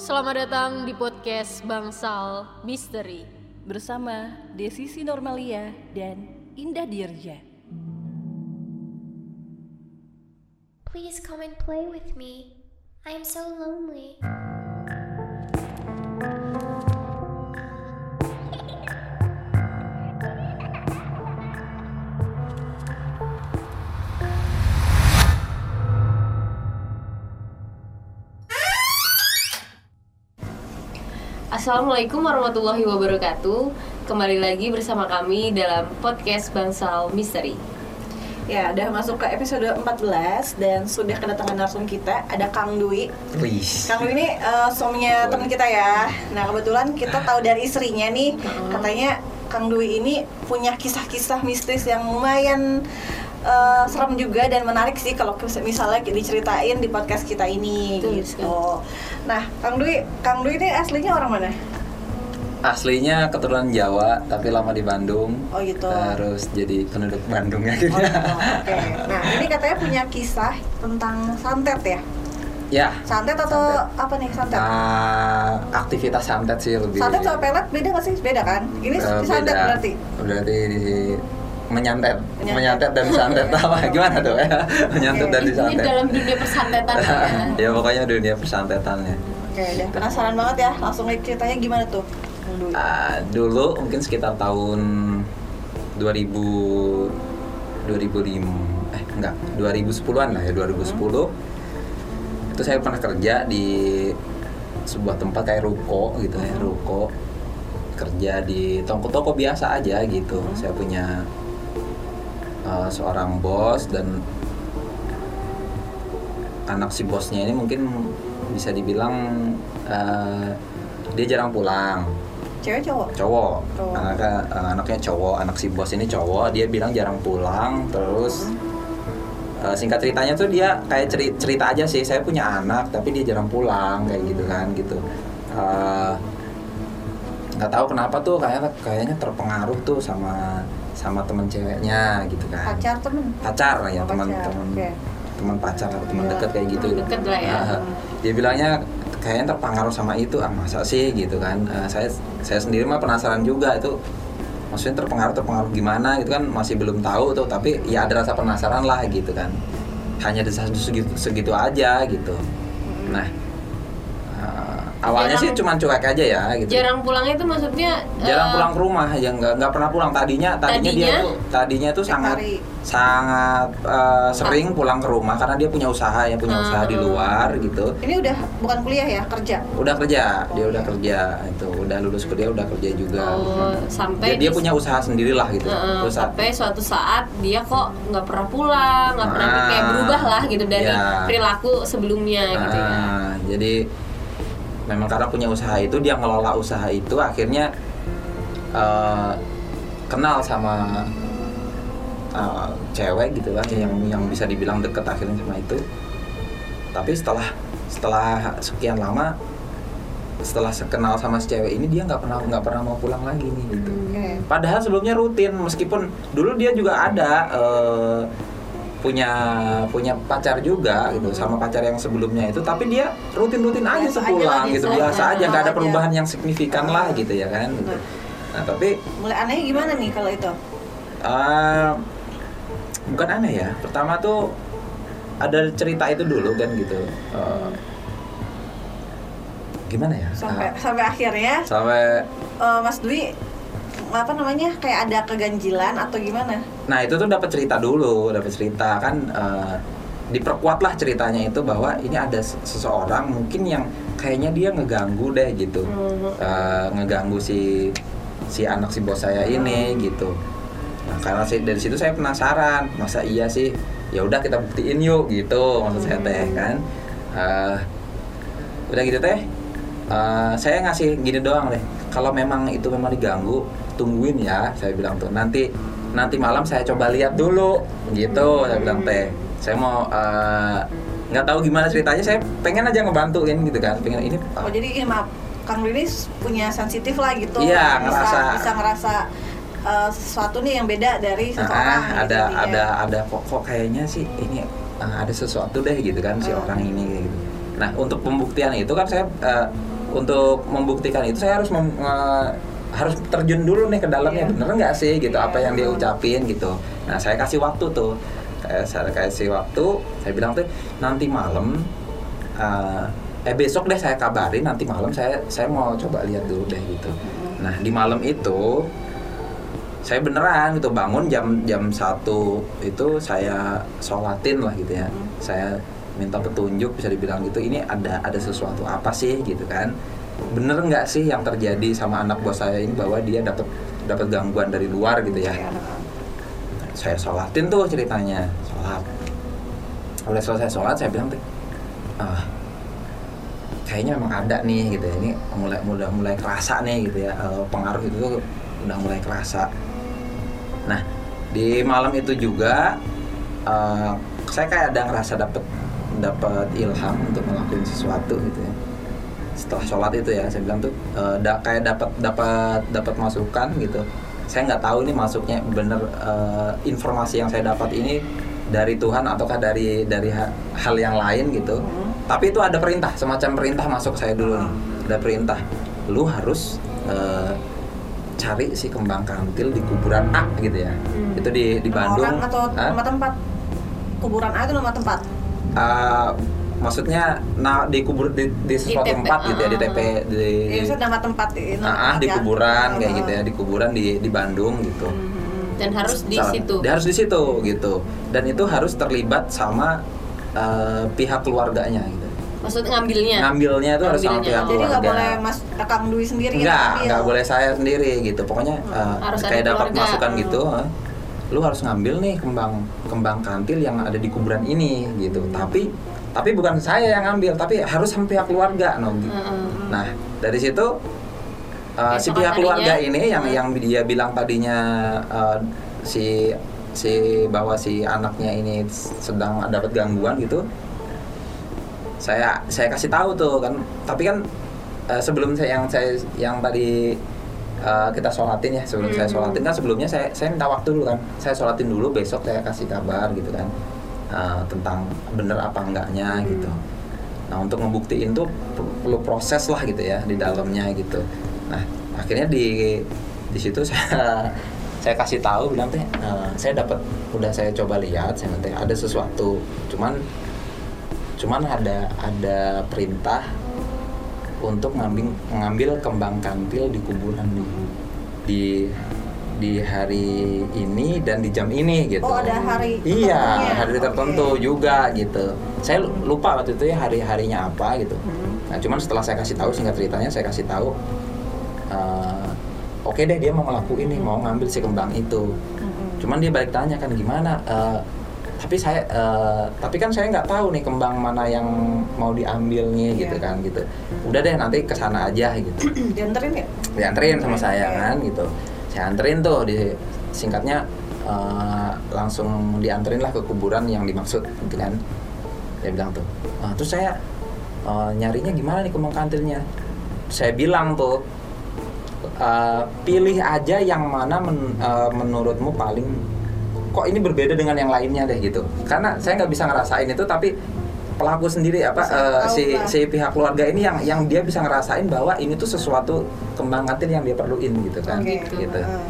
Selamat datang di podcast Bangsal Misteri. bersama Desi Sinormalia dan Indah Dirja. Please come and play with me. I am so lonely. Assalamualaikum warahmatullahi wabarakatuh. Kembali lagi bersama kami dalam podcast Bangsal Misteri. Ya, udah masuk ke episode 14 dan sudah kedatangan narsum kita ada Kang Dwi. Wih. Kang Dwi ini eh, suaminya teman kita ya. Nah, kebetulan kita tahu dari istrinya nih, katanya Kang Dwi ini punya kisah-kisah mistis yang lumayan eh, serem juga dan menarik sih kalau mis- misalnya diceritain di podcast kita ini Betul gitu. Nah, Kang Dwi, Kang Dwi ini aslinya orang mana? Aslinya keturunan Jawa, tapi lama di Bandung. Oh gitu. Terus jadi penduduk Bandung ya Oh, akhirnya. gitu. Oke. Nah, ini katanya punya kisah tentang santet ya. ya. Santet atau apa nih santet? ah, aktivitas santet sih lebih. Santet sama pelet beda nggak sih? Beda kan? Ini eh, santet beda. berarti. Berarti di menyantet, Menyantet. menyantet dan santet apa gimana tuh ya? menyantet Oke. dan Ini disantet. dalam dunia persantetan ya. ya pokoknya dunia persantetannya. Oke, udah penasaran banget ya. Langsung lihat ceritanya gimana tuh? Dwi? Ah, dulu mungkin sekitar tahun 2000 2005 eh enggak 2010-an lah ya 2010 itu saya pernah kerja di sebuah tempat kayak ruko gitu ya ruko kerja di toko-toko biasa aja gitu saya punya uh, seorang bos dan anak si bosnya ini mungkin bisa dibilang uh, dia jarang pulang Cewek cowok? cowok Cowok. anaknya eh, anaknya cowok anak si bos ini cowok dia bilang jarang pulang terus eh, singkat ceritanya tuh dia kayak ceri- cerita aja sih saya punya anak tapi dia jarang pulang kayak gitu kan gitu Eh, nggak tahu kenapa tuh kayaknya kayaknya terpengaruh tuh sama sama temen ceweknya gitu kan Pacar temen? pacar ya Oh, teman pacar, teman oke. teman pacar atau teman Iya. dekat kayak gitu deket lah ya. Nah, dia bilangnya kayaknya terpengaruh sama itu ah masa sih gitu kan Eh, saya saya sendiri mah penasaran juga itu maksudnya terpengaruh terpengaruh gimana gitu kan masih belum tahu tuh tapi ya ada rasa penasaran lah gitu kan hanya segitu, segitu aja gitu nah awalnya Jarang- sih cuman cuek aja ya gitu Jarang pulangnya itu maksudnya jarang eh, pulang ke rumah ya nggak nggak pernah pulang tadinya tadinya, dia Tadinya? tuh tadinya tuh sangat hari. sangat eh, sering pulang ke rumah karena dia punya usaha ya punya usaha di Hmm. luar gitu Ini udah bukan kuliah ya, kerja? udah kerja dia udah kerja itu udah lulus kuliah udah kerja juga Oh, sampai dia, dia di- punya usaha sendirilah gitu eh, usaha sampai suatu saat dia kok nggak pernah pulang, nggak pernah Ah, kayak berubah lah gitu dari iya. perilaku sebelumnya gitu ya. Ah, jadi memang karena punya usaha itu dia ngelola usaha itu akhirnya eh, kenal sama eh, cewek gitu lah yang yang bisa dibilang deket akhirnya sama itu tapi setelah setelah sekian lama setelah kenal sama si cewek ini dia nggak pernah nggak pernah mau pulang lagi nih gitu Oke. Padahal sebelumnya rutin meskipun dulu dia juga ada eh, punya punya pacar juga gitu sama pacar yang sebelumnya itu tapi dia rutin-rutin aja Biasa sepulang gitu biasa biasa aja. nggak ada Aja. perubahan yang signifikan lah gitu ya kan gitu. Nah tapi Mulai anehnya gimana nih kalau itu? eh, bukan aneh ya pertama tuh ada cerita itu dulu kan gitu Eh, gimana ya Sampai Ah, sampai akhirnya sampai eh, Mas Dwi apa namanya kayak ada keganjilan atau gimana? Nah itu tuh dapat cerita dulu, dapat cerita kan eh, diperkuatlah ceritanya itu bahwa ini ada se- seseorang mungkin yang kayaknya dia ngeganggu deh gitu, Eh, ngeganggu si si anak si bos saya ini gitu. Nah karena sih dari situ saya penasaran, masa iya sih? Ya udah kita buktiin yuk gitu maksud saya teh kan. Eh, udah gitu teh, eh, saya ngasih gini doang deh. Kalau memang itu memang diganggu, tungguin ya. Saya bilang tuh nanti nanti malam saya coba lihat dulu gitu. Saya bilang teh. Saya mau eh, nggak tahu gimana ceritanya. Saya pengen aja ngebantuin gitu kan. Pengen ini. Oh jadi ini maaf, Kang ini punya sensitif lah gitu. Iya, bisa, ngerasa. bisa ngerasa eh, sesuatu nih yang beda dari seseorang. Ah, gitu ada intinya. ada ada kok kok kayaknya sih ini ah, ada sesuatu deh gitu kan si Hmm. orang ini gitu. Nah untuk pembuktian itu kan saya eh, untuk membuktikan itu saya harus mem- nge- harus terjun dulu nih ke dalamnya Iya. bener nggak sih gitu? Iya. apa yang dia ucapin gitu. Nah saya kasih waktu tuh. Kayak saya kasih waktu saya bilang tuh nanti malam eh, eh besok deh saya kabarin nanti malam saya saya mau coba lihat dulu deh gitu. Nah di malam itu saya beneran gitu bangun jam jam satu itu saya sholatin lah gitu ya. Saya minta petunjuk bisa dibilang gitu ini ada ada sesuatu apa sih? gitu kan bener nggak sih yang terjadi sama anak bos saya ini bahwa dia dapat dapat gangguan dari luar gitu ya? Saya sholatin tuh ceritanya. Sholat. Udah selesai sholat saya bilang ah kayaknya memang ada nih gitu ya. Ini mulai mulai mulai kerasa nih gitu ya. Eh, pengaruh itu tuh udah mulai kerasa. Nah di malam itu juga eh, saya kayak ada ngerasa dapet dapat ilham untuk ngelakuin sesuatu gitu ya setelah sholat itu ya saya bilang tuh eh, da- kayak dapat dapat dapat masukan gitu. Saya nggak tahu ini masuknya bener eh, informasi yang saya dapat ini dari Tuhan ataukah dari dari ha- hal yang lain gitu. Tapi itu ada perintah semacam perintah masuk saya dulu nih. Ada perintah lu harus eh, cari si kembang kantil di kuburan A gitu ya. Itu di di Nama Bandung. orang atau nama tempat? Kuburan A itu nama tempat? Uh, maksudnya nah di kubur di, di sesuatu TP, tempat gitu ya di ah. TP di ya nama tempat nama Ah, ah, tempat di kuburan kayak Ah. gitu ya di kuburan di di Bandung gitu dan harus di Salah. situ Dia harus di situ gitu dan itu harus terlibat sama uh, pihak keluarganya gitu maksud ngambilnya ngambilnya itu harus sama pihak jadi nggak keluarga boleh mas Kang Dwi sendiri ambil. enggak boleh saya sendiri gitu. Pokoknya uh, Harus kayak dapat keluarga. masukan Hmm. gitu, uh, lu harus ngambil nih kembang kembang kantil yang ada di kuburan ini gitu. Tapi tapi bukan saya yang ngambil, tapi harus sama pihak keluarga, no. Heeh. Nah, dari situ uh, si Besokan pihak keluarga ini yang hmm. yang dia bilang tadinya uh, si si bahwa si anaknya ini sedang dapat gangguan gitu. Saya saya kasih tahu tuh kan, tapi kan uh, sebelum saya yang saya yang tadi uh, kita sholatin ya sebelum saya Hmm. sholatin kan sebelumnya saya saya minta waktu dulu kan saya sholatin dulu besok saya kasih kabar gitu kan uh, tentang bener apa enggaknya gitu. Nah untuk ngebuktiin tuh per- perlu proses lah gitu ya di dalamnya gitu. Nah akhirnya di di situ saya saya kasih tahu bilang teh "Eh, saya dapat udah saya coba lihat saya teh ada sesuatu. Cuman cuman ada ada perintah untuk ngambil ngambil kembang kantil di kuburan di di di hari ini dan di jam ini gitu. Oh, ada hari Iya, hari tertentu Oke. juga gitu. Saya lupa waktu itu ya hari harinya apa gitu. Hmm. Nah, cuman setelah saya kasih tahu singkat ceritanya saya kasih tahu eh, oke deh dia mau ngelakuin nih, mau ngambil si kembang itu. Cuman dia balik tanya kan gimana? eh, tapi saya eh, tapi kan saya nggak tahu nih kembang mana yang mau diambil nih gitu kan gitu. Udah deh nanti ke sana aja gitu. dianterin ya Dianterin sama saya kan gitu. Saya anterin tuh di singkatnya eh, langsung dianterin lah ke kuburan yang dimaksud gitu kan. Dia bilang tuh. "Ah, terus saya eh, nyarinya gimana nih kembang kantilnya? Saya bilang tuh eh, pilih aja yang mana men- eh, menurutmu paling kok ini berbeda dengan yang lainnya deh gitu karena saya nggak bisa ngerasain itu tapi pelaku sendiri apa Bisa eh, tahu si si pihak keluarga ini yang yang dia bisa ngerasain bahwa ini tuh sesuatu kembang kantil yang dia perluin gitu kan. Oke. gitu. Ah.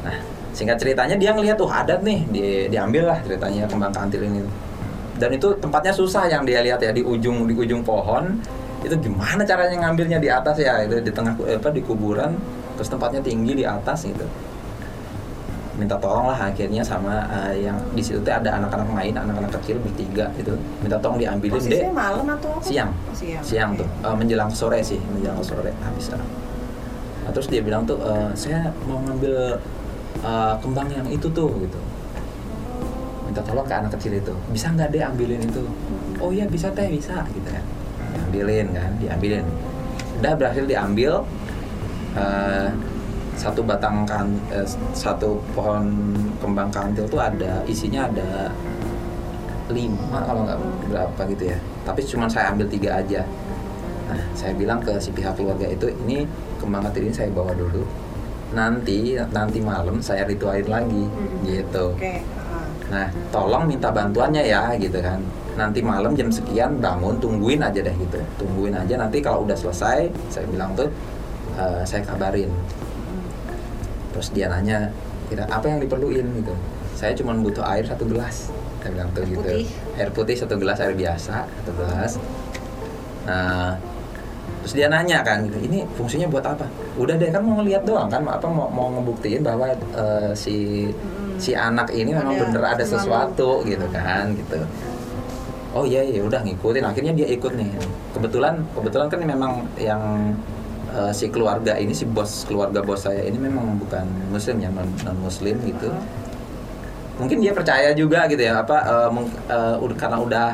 nah singkat ceritanya dia ngeliat tuh adat nih. Di, diambil lah ceritanya kembang kantil ini. Dan itu tempatnya susah yang dia lihat ya di ujung di ujung pohon. Itu gimana caranya ngambilnya di atas ya? Itu di tengah eh, apa di kuburan terus tempatnya tinggi di atas gitu minta tolong lah akhirnya sama eh, yang di situ tuh ada anak-anak main anak-anak kecil bertiga itu minta tolong diambilin deh. malam atau apa? siang. Oh, siang. Siang Oke. tuh. Eh, menjelang sore sih menjelang sore. Habis nah, terus dia bilang tuh "Eh, saya mau ngambil eh, kembang yang itu tuh gitu. Minta tolong ke anak kecil itu. Bisa nggak deh ambilin itu? Oh iya bisa teh bisa gitu kan. Diambilin kan diambilin. Udah berhasil diambil eh, satu batang kan eh, satu pohon kembang kantil tuh ada isinya ada lima kalau nggak berapa gitu ya. Tapi cuma saya ambil tiga aja. Nah saya bilang ke si pihak keluarga itu ini kembang kantil ini saya bawa dulu. Nanti nanti malam saya ritualin lagi. Gitu. Oke ah. nah tolong minta bantuannya ya gitu kan. Nanti malam jam sekian bangun tungguin aja deh gitu. Tungguin aja nanti kalau udah selesai saya bilang tuh "Eh, saya kabarin terus dia nanya kira apa yang diperluin? Gitu. Saya cuma butuh air satu gelas saya bilang tuh Air gitu. Putih. air putih satu gelas air biasa satu gelas. Nah terus dia nanya kan gitu ini fungsinya buat apa? Udah deh kan mau ngeliat doang kan apa mau mau ngebuktiin bahwa eh, si si anak ini memang Ada bener ada sesuatu. sesuatu gitu kan gitu. Oh iya ya udah ngikutin akhirnya dia ikut nih. Kebetulan kebetulan kan memang yang eh, si keluarga ini si bos keluarga bos saya ini memang bukan muslim ya non muslim gitu. Mungkin dia percaya juga gitu ya apa eh, eh, udah karena udah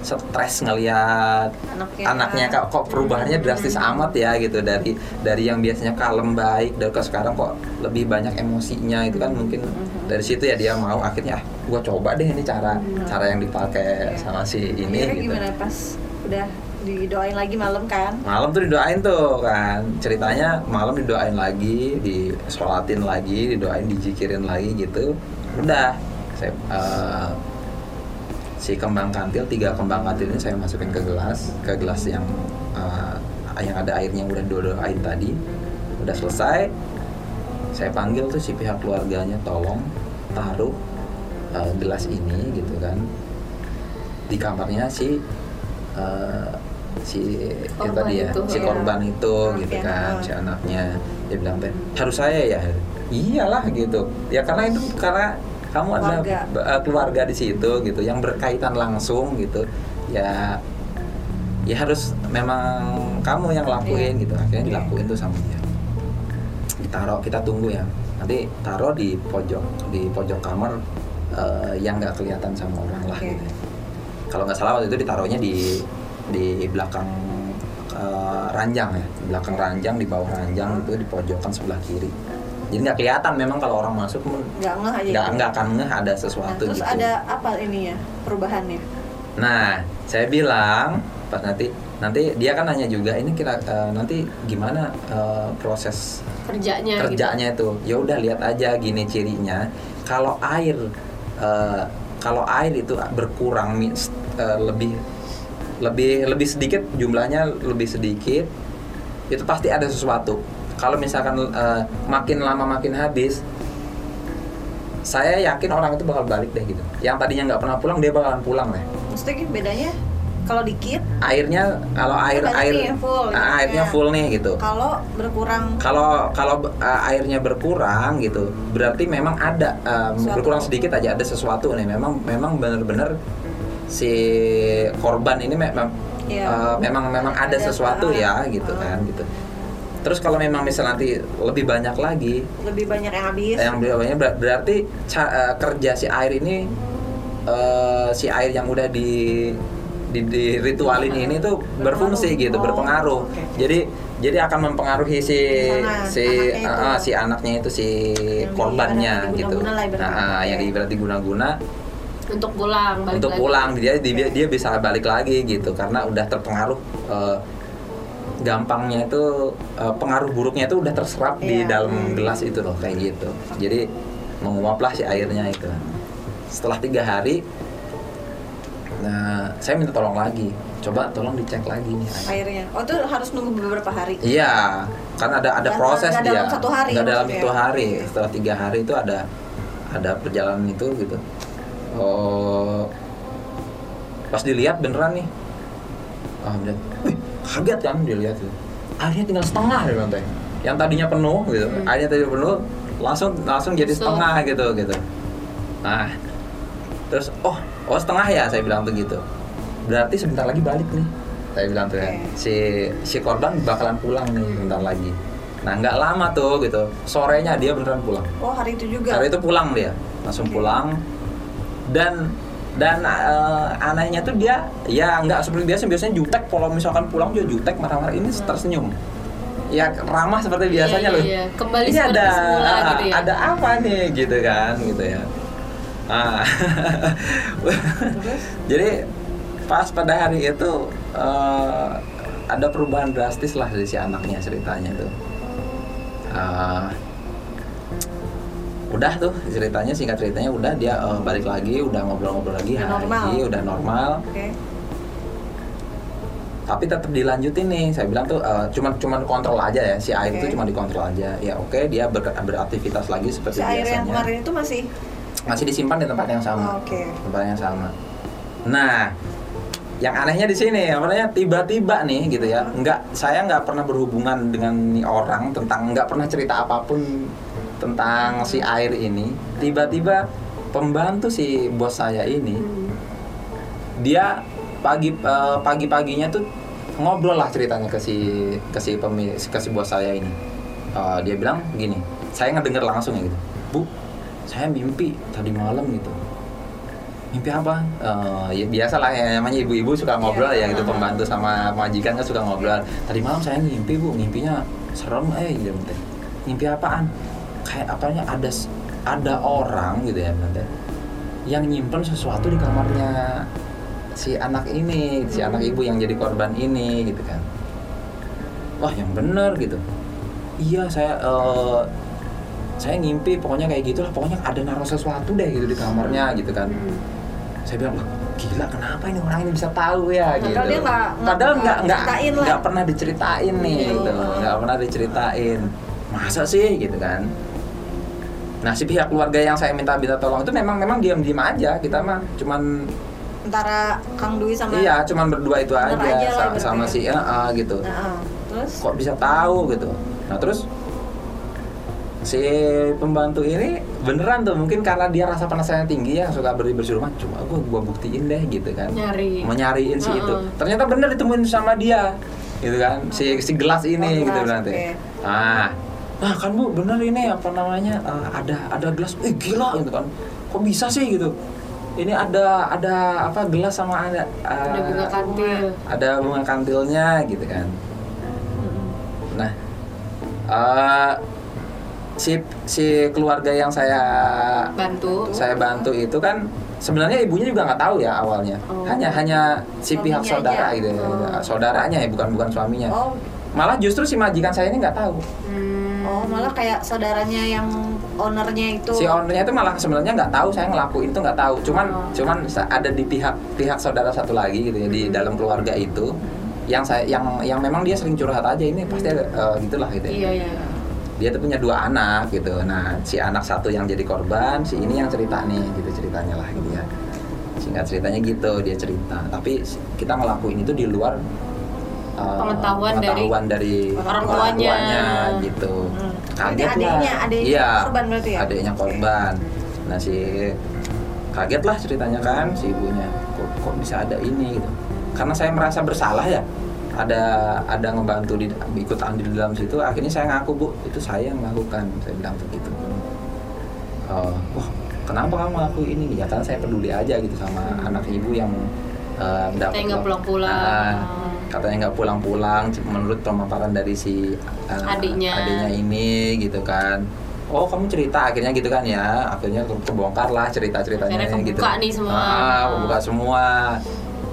stres ngelihat Anaknya. anaknya kok, kok perubahannya drastis amat ya gitu dari dari yang biasanya kalem baik dari ke sekarang kok lebih banyak emosinya itu kan mungkin dari situ ya dia mau akhirnya ah gua coba deh ini cara cara yang dipakai sama si ini Akhirnya gitu. gimana pas udah didoain lagi malam kan? malam tuh didoain tuh kan. Ceritanya malam didoain lagi disolatin lagi didoain dijikirin lagi gitu. Udah saya eh, si kembang kantil tiga kembang kantil ini saya masukin ke gelas ke gelas yang eh, yang ada airnya udah doain tadi. Udah selesai saya panggil tuh si pihak keluarganya tolong taruh eh, gelas ini gitu kan. Di kamarnya si eh, si Korban tadi ya itu, si ya. korban itu gitu Anaknya. kan si anaknya. Dia bilang teh harus saya ya? Iyalah gitu. Ya karena itu karena kamu Keluarga. ba- eh, keluarga di situ gitu. Yang berkaitan langsung gitu. Ya ya harus memang kamu yang lakuin gitu. Akhirnya Iya. dilakuin tuh sama dia. Ditaruh kita tunggu ya. Nanti taruh di pojok di pojok kamar eh, yang nggak kelihatan sama orang lah gitu. Kalau nggak salah waktu itu ditaruhnya di di belakang eh, ranjang ya belakang ranjang di bawah ranjang itu di pojokan sebelah kiri jadi nggak kelihatan memang kalau orang masuk Nggak ngeh aja. nggak gitu. nggak akan ngeh ada Nah, sesuatu terus gitu ada apa ininya perubahannya? Nah, saya bilang pas nanti nanti dia kan nanya juga ini kira eh, nanti gimana eh, proses kerjanya kerjanya itu. Ya udah lihat aja gini cirinya. Kalau air eh, kalau air itu berkurang eh, lebih lebih lebih sedikit jumlahnya lebih sedikit itu pasti ada sesuatu. Kalau misalkan eh, makin lama makin habis saya yakin orang itu bakal balik deh gitu. Yang tadinya nggak pernah pulang dia bakalan pulang deh Maksudnya bedanya kalau dikit, airnya kalau air banyak air nih yang full, gitu airnya ya. full nih gitu kalau berkurang kalau kalau uh, airnya berkurang gitu berarti memang ada Sesuatu. berkurang sedikit aja ada sesuatu nih memang memang benar-benar si korban ini memang Iya. uh, memang memang ada, Ada, sesuatu ah, ya gitu ah. kan gitu terus kalau memang misal nanti lebih banyak lagi lebih banyak yang habis. yang ber- berarti ca- eh, kerja si air ini eh, si air yang udah di di, di ritualin ini tuh berfungsi gitu Oh, berpengaruh oke. jadi jadi akan mempengaruhi si Sana, si anaknya eh, eh, si anaknya itu si Yang korbannya gitu nah, ah, yang Oke. ibarat diguna-guna untuk pulang balik untuk lagi. pulang dia dia dia bisa balik lagi gitu karena udah terpengaruh eh, gampangnya itu eh, pengaruh buruknya itu udah terserap di Iya. dalam gelas itu loh kayak gitu jadi menguaplah si airnya itu setelah tiga hari nah saya minta tolong lagi coba tolong dicek lagi nih air. airnya. Oh itu harus nunggu beberapa hari. Iya, kan ada ada Nggak- proses nggak dia. dalam satu hari Nggak dalam satu hari. Setelah tiga hari itu ada ada perjalanan itu gitu. Oh, pas dilihat beneran nih. Ah, melihat, wih, kaget kan dilihat tuh. Airnya tinggal setengah dia bilang teh. Yang tadinya penuh gitu, airnya tadi penuh, langsung langsung jadi So- setengah gitu gitu. Nah, terus oh oh setengah ya saya bilang begitu. Berarti sebentar lagi balik nih. Saya bilang tuh ya, Oke. si si korban bakalan pulang nih sebentar lagi. Nah nggak lama tuh gitu, sorenya dia beneran pulang. Oh hari itu juga. Hari itu pulang dia, langsung Oke. pulang. Dan dan eh, anehnya tuh dia ya nggak seperti biasa biasanya jutek kalau misalkan pulang dia jutek marah-marah ini tersenyum. Ya ramah seperti Iya, biasanya iya, loh. iya. Kembali ini seperti ada semula ah, gitu ya. ada apa nih gitu kan gitu ya. Ah. Jadi pas pada hari itu eh, ada perubahan drastis lah dari si anaknya ceritanya tuh. Eh, udah tuh ceritanya singkat ceritanya udah dia eh, balik lagi udah ngobrol-ngobrol lagi Udah normal. lagi udah normal Oke. tapi tetap dilanjutin nih saya bilang tuh eh, cuman cuman kontrol aja ya si air Oke. itu cuma dikontrol aja ya oke dia ber- beraktivitas lagi seperti Si air yang biasanya kemarin itu masih masih disimpan di tempat yang sama Oh, oke. tempat yang sama nah yang anehnya di sini apa namanya tiba-tiba nih gitu ya nggak saya nggak pernah berhubungan dengan orang tentang nggak pernah cerita apa pun tentang si air ini tiba-tiba pembantu si bos saya ini dia pagi eh, pagi-paginya tuh ngobrol lah ceritanya ke si ke si pemi- ke si bos saya ini. Eh, dia bilang gini saya ngedenger langsung ya gitu. Bu saya mimpi tadi malam gitu. Mimpi apa? Eh, ya biasa lah ya namanya ibu-ibu suka ngobrol ya gitu pembantu sama majikan kan suka ngobrol. Tadi malam saya mimpi bu mimpinya serem eh gitu mimpi apaan kayak apanya ada ada orang gitu ya nanti yang nyimpen sesuatu di kamarnya si anak ini si anak ibu yang jadi korban ini gitu kan. Wah yang bener gitu. Iya saya eh, saya ngimpi pokoknya kayak gitulah pokoknya ada naruh sesuatu deh gitu di kamarnya gitu kan. Saya bilang "Wah, gila kenapa ini orang ini bisa tahu ya? Padahal gitu. dia nggak padahal nggak nggak nggak pernah diceritain nih Iya. gitu nggak pernah diceritain. Masa sih? Gitu kan nah si pihak keluarga yang saya minta minta tolong itu memang memang diam diam aja kita mah cuman antara Kang Dwi sama iya cuman berdua itu aja, aja lah sa- ibaratnya. sama si eh, eh, gitu Nah, terus kok bisa tahu gitu nah terus si pembantu ini beneran tuh mungkin karena dia rasa penasaran tinggi ya suka beri bersih rumah coba gua gua buktiin deh gitu kan Nyari. mau nyariin si itu Heeh. ternyata bener ditemuin sama dia gitu kan si si gelas ini Oh, gitu nanti oke. ah nah kan bu bener ini apa namanya eh, ada ada gelas eh gila gitu kan kok bisa sih gitu ini ada ada apa gelas sama ada eh, Ada bunga kantil. ada bunga kantilnya gitu kan nah eh, si si keluarga yang saya Bantu. saya bantu itu kan sebenarnya ibunya juga nggak tahu ya awalnya Oh. hanya hanya si pihak Suaminya saudara aja. gitu ya. Oh. saudaranya ya bukan bukan suaminya oh malah justru si majikan saya ini nggak tahu Hmm. Oh malah kayak saudaranya yang ownernya itu si ownernya itu malah sebenarnya nggak tahu saya ngelakuin itu nggak tahu cuman Oh. cuman ada di pihak pihak saudara satu lagi gitu ya di dalam keluarga itu yang saya yang yang memang dia sering curhat aja ini pasti ada eh, gitulah gitu ya. Iya, iya. dia tuh punya dua anak gitu nah si anak satu yang jadi korban si ini yang cerita nih gitu ceritanya lah gitu ya singkat ceritanya gitu dia cerita tapi kita ngelakuin itu di luar uh, Pengetahuan dari pengetahuan dari, orang tuanya. gitu. Hmm. kaget Berarti lah adiknya- adiknya iya korban berarti ya? adiknya korban. Nah si kaget lah ceritanya kan si ibunya. Kok, kok bisa ada ini gitu. Karena saya merasa bersalah ya. Ada ada ngebantu di ikut andil di dalam situ akhirnya saya ngaku bu itu saya yang melakukan. Saya bilang begitu. Eh, wah kenapa kamu ngaku ini? Ya karena saya peduli aja gitu sama anak ibu yang eh, nggak pulang-pulang. Ah, katanya nggak pulang-pulang menurut pemaparan dari si eh, Adiknya. adiknya ini gitu kan. Oh kamu cerita akhirnya gitu kan ya. Akhirnya kebongkar lah cerita ceritanya Akhirnya gitu. nih semua. ah, kebuka semua.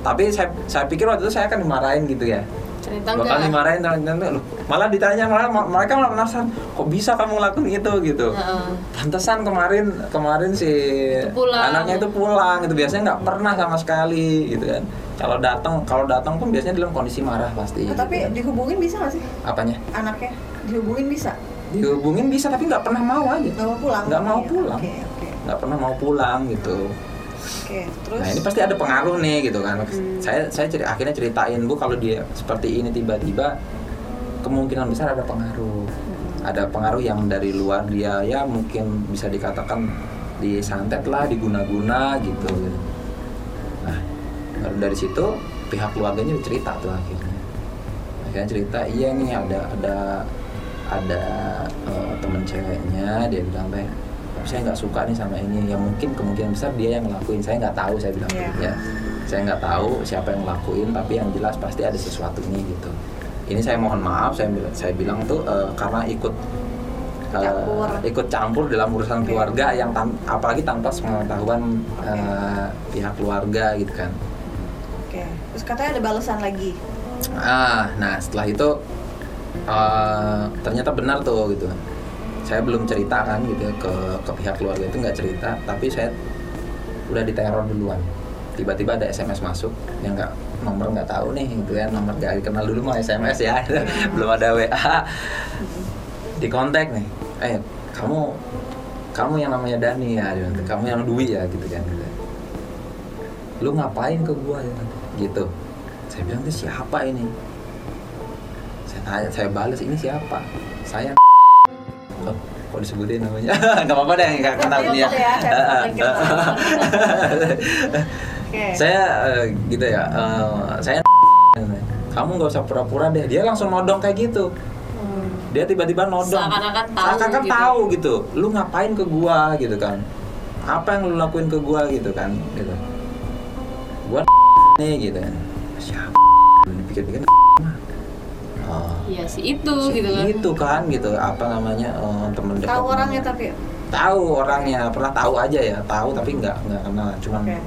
Tapi saya saya pikir waktu itu saya akan dimarahin gitu ya Cerita bakal dimarahin ternyata loh, malah ditanya malah ma- mereka malah penasaran kok bisa kamu ngelakuin itu gitu. Heeh. pantesan kemarin kemarin si Itu pulang. anaknya itu pulang gitu. Biasanya nggak pernah sama sekali gitu kan. Kalau datang kalau datang pun biasanya dalam kondisi marah pasti tapi gitu kan. dihubungin bisa nggak sih? Apanya? Anaknya dihubungin bisa? Dihubungin bisa tapi nggak pernah mau aja. Nggak mau pulang? Nggak mau Iya, pulang. oke oke. Nggak pernah mau pulang gitu oke terus? nah ini pasti ada pengaruh nih gitu kan. Saya saya ceri- akhirnya ceritain bu kalau dia seperti ini tiba-tiba kemungkinan besar ada pengaruh. Ada pengaruh yang dari luar dia ya mungkin bisa dikatakan disantet lah diguna-guna gitu. Nah baru dari situ pihak keluarganya cerita tuh akhirnya. Akhirnya cerita iya nih ada ada ada eh, temen ceweknya dia bilang teh saya nggak suka nih sama ini ya mungkin kemungkinan besar dia yang ngelakuin saya nggak tahu saya bilang Iya. ya saya nggak tahu siapa yang ngelakuin tapi yang jelas pasti ada sesuatu nih gitu ini saya mohon maaf saya bilang saya bilang tuh eh, karena ikut eh, Campur. ikut campur dalam urusan Oke. keluarga yang tan- apalagi tanpa pengetahuan eh, pihak keluarga gitu kan oke terus katanya ada balasan lagi Ah, nah setelah itu eh, ternyata benar tuh gitu. Saya belum cerita kan gitu ya, ke ke pihak keluarga itu nggak cerita tapi saya udah diteror duluan. Tiba-tiba ada SMS masuk yang nggak nomor nggak tahu nih gitu kan nomor nggak dikenal dulu mah SMS ya. Belum ada WA di kontak nih eh kamu kamu yang namanya Dani ya kamu yang Dwi ya gitu kan gitu. lu ngapain ke gua? ya gitu. Saya bilang itu siapa ini? Saya tanya saya balas ini siapa? Saya oh, kok disebutin namanya? Nggak apa-apa deh nggak kenal dia ya, saya eh, gitu ya eh, saya kamu nggak usah pura-pura deh. Dia langsung nodong kayak gitu. Dia tiba-tiba nodong. Seakan-akan tahu gitu. tahu gitu. Lu ngapain ke gua gitu kan? Apa yang lu lakuin ke gua gitu kan? Gitu. Gua nih gitu. Siapa? Dipikir-pikir. oh, Iya sih itu si gitu kan. itu kan gitu apa namanya eh, temen dekat Tahu orangnya tapi. tahu orangnya pernah tahu aja ya tahu tapi nggak nggak kenal cuman Oke.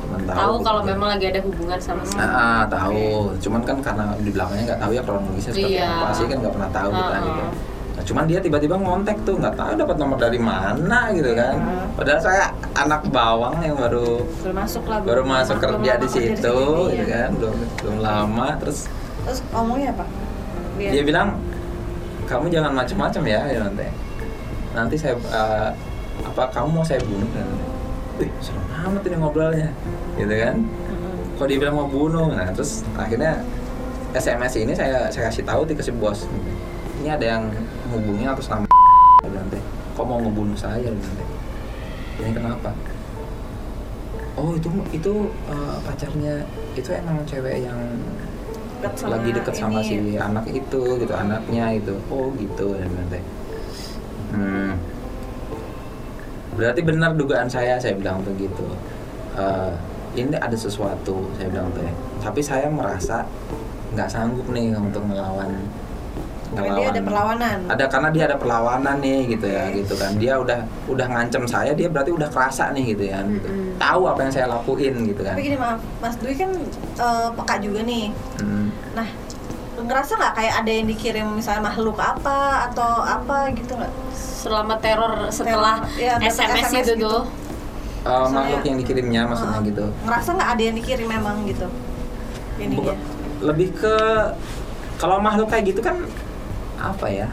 cuman tahu Tahu gitu kalau kan. memang lagi ada hubungan sama si Nah, ah, tahu. Cuman kan karena di belakangnya nggak tahu ya kronologisnya seperti Iya. apa sih kan nggak pernah tahu kita Ah. gitu. Nah, cuman dia tiba-tiba ngontek tuh nggak tahu dapat nomor dari mana gitu kan. Iya. Padahal saya anak bawang yang baru Baru masuk lah. baru masuk kerja di situ gitu iya. kan. Belum belum lama terus Terus ngomongnya apa? Dia, dia bilang kamu jangan macem-macem ya ya nanti. Nanti saya eh, apa kamu mau saya bunuh? kan? Wih, serem amat ini ngobrolnya. Gitu kan. Kok dia bilang mau bunuh? Nah terus akhirnya SMS ini saya saya kasih tahu dikasih bos. Ini ada yang nama Dia bilang, "Teh, kok mau ngebunuh saya? "Teh, ini kenapa? Oh itu itu eh, pacarnya itu emang cewek yang deket sama lagi deket sama ini. si anak itu gitu anaknya itu oh gitu Dia bilang, "Teh." hmm. berarti benar dugaan saya saya bilang begitu Eh, ini ada sesuatu saya bilang tuh ya tapi saya merasa nggak sanggup nih untuk melawan Karena dia ada perlawanan. ada karena dia ada perlawanan nih gitu ya gitu kan dia udah udah ngancem saya dia berarti udah kerasa nih gitu ya gitu. Mm-mm. tahu apa yang saya lakuin gitu kan Tapi gini maaf, Mas Dwi kan eh, peka juga nih. Hmm. Nah, ngerasa nggak kayak ada yang dikirim misalnya makhluk apa atau apa gitu nggak? selama teror setelah Teror, ya, SMS, SMS itu gitu. tuh. Eh, Maksudnya- makhluk yang dikirimnya maksudnya Heeh. gitu Ngerasa nggak ada yang dikirim memang gitu? Ininya. Bukan- lebih ke kalau makhluk kayak gitu kan apa ya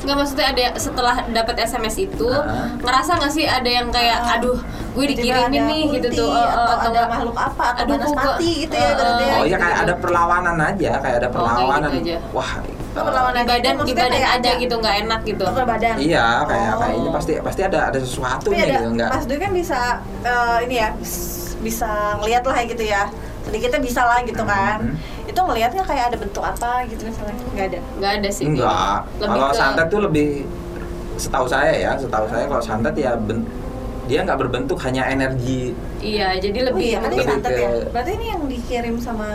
Nggak maksudnya ada setelah dapat SMS itu Ah. ngerasa nggak sih ada yang kayak aduh gue dikirimin nih gitu tuh eh, eh, atau ada nggak- makhluk apa atau Aduh, gua- mati gitu ya berarti ya. oh ya gitu kayak ya. ada perlawanan aja kayak ada Oh, kayak perlawanan gitu aja. wah Oh, perlawanan di badan di badan aja ada- gitu nggak enak gitu Oh, ke badan. iya kayak Oh. kayaknya pasti pasti ada ada sesuatu Tapi nih ada, gitu enggak Mas Dwi kan bisa eh, ini ya bis- bisa ngelihat lah gitu ya sedikitnya bisa lah gitu kan Mhm. Itu ngelihatnya kayak ada bentuk apa gitu misalnya nggak ada? Nggak ada sih. Enggak kalau ke- santet tuh lebih setahu saya ya setahu saya kalau santet ya ben- dia nggak berbentuk hanya energi. Iya jadi oh lebih iya kan ini lebih santet ya? Ke- berarti ini yang dikirim sama